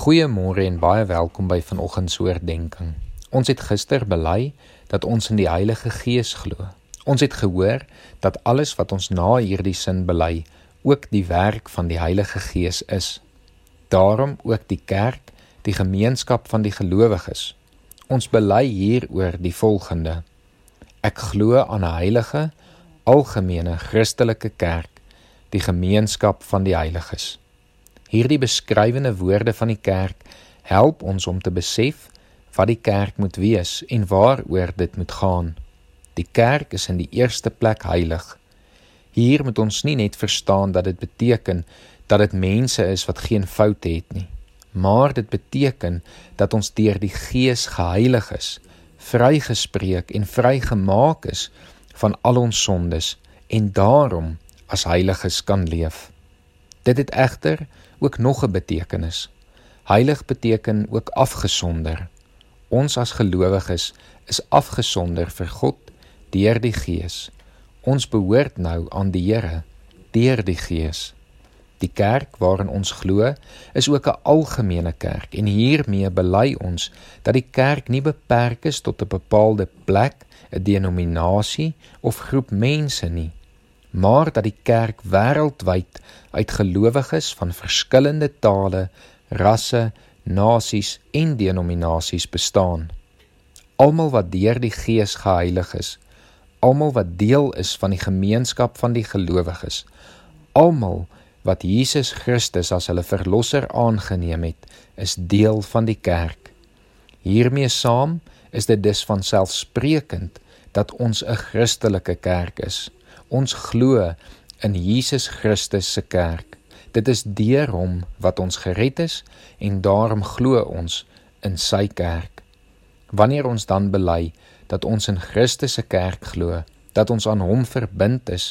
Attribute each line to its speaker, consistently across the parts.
Speaker 1: Goeiemôre en baie welkom by vanoggend se oordeenking. Ons het gister bely dat ons in die Heilige Gees glo. Ons het gehoor dat alles wat ons na hierdie sin bely, ook die werk van die Heilige Gees is. Daarom ook die kerk, die gemeenskap van die gelowiges. Ons bely hieroor die volgende: Ek glo aan 'n heilige, algemene Christelike kerk, die gemeenskap van die heiliges. Hierdie beskrywende woorde van die kerk help ons om te besef wat die kerk moet wees en waaroor dit moet gaan. Die kerk is in die eerste plek heilig. Hier moet ons nie net verstaan dat dit beteken dat dit mense is wat geen foute het nie, maar dit beteken dat ons deur die Gees geheilig is, vrygespreek en vrygemaak is van al ons sondes en daarom as heiliges kan leef. Dit het egter ook nog 'n betekenis. Heilig beteken ook afgesonder. Ons as gelowiges is afgesonder vir God deur die Gees. Ons behoort nou aan die Here deur die Gees. Die kerk waarin ons glo, is ook 'n algemene kerk en hiermee bely ons dat die kerk nie beperk is tot 'n bepaalde plek, 'n denominasie of groep mense nie maar dat die kerk wêreldwyd uit gelowiges van verskillende tale, rasse, nasies en denominasies bestaan. Almal wat deur die Gees geheilig is, almal wat deel is van die gemeenskap van die gelowiges, almal wat Jesus Christus as hulle verlosser aangeneem het, is deel van die kerk. Hiermee saam is dit dus van selfsprekend dat ons 'n Christelike kerk is. Ons glo in Jesus Christus se kerk. Dit is deur hom wat ons gered is en daarom glo ons in sy kerk. Wanneer ons dan bely dat ons in Christus se kerk glo, dat ons aan hom verbind is,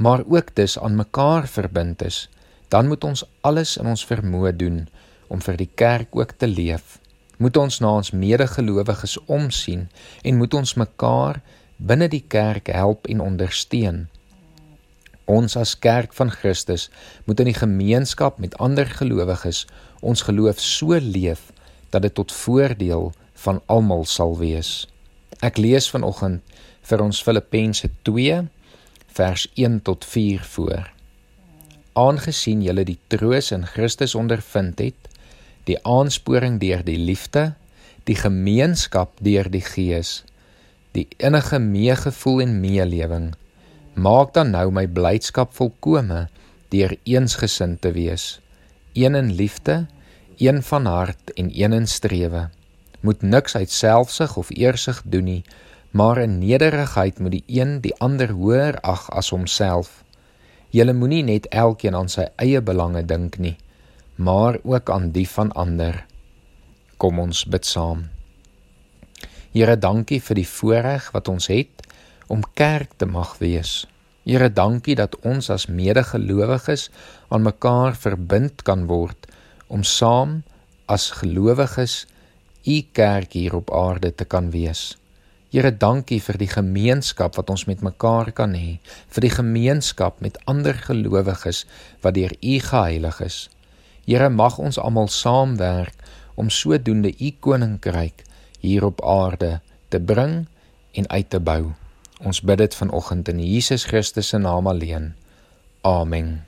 Speaker 1: maar ook dus aan mekaar verbind is, dan moet ons alles in ons vermoë doen om vir die kerk ook te leef. Moet ons na ons medegelowiges omsien en moet ons mekaar binne die kerk help en ondersteun. Ons as kerk van Christus moet in die gemeenskap met ander gelowiges ons geloof so leef dat dit tot voordeel van almal sal wees. Ek lees vanoggend vir ons Filippense 2 vers 1 tot 4 voor. Aangesien julle die troos in Christus ondervind het, die aansporing deur die liefde, die gemeenskap deur die Gees, die innige meegevoel en meelewing. Maak dan nou my blydskap volkome deur eensgesind te wees, een in liefde, een van hart en een in strewe. Moet niks uit selfsug of eersug doen nie, maar in nederigheid moet die een die ander hoër ag as homself. Julle moenie net elkeen aan sy eie belange dink nie, maar ook aan die van ander. Kom ons bid saam. Here, dankie vir die voorreg wat ons het om kerk te mag wees. Here, dankie dat ons as medegelowiges aan mekaar verbind kan word om saam as gelowiges u kerk hier op aarde te kan wees. Here, dankie vir die gemeenskap wat ons met mekaar kan hê, vir die gemeenskap met ander gelowiges wat deur u geheilig is. Here, mag ons almal saamwerk om sodoende u koninkryk hier op aarde te bring en uit te bou. Ons bid dit vanoggend in Jesus Christus se naam alleen. Amen.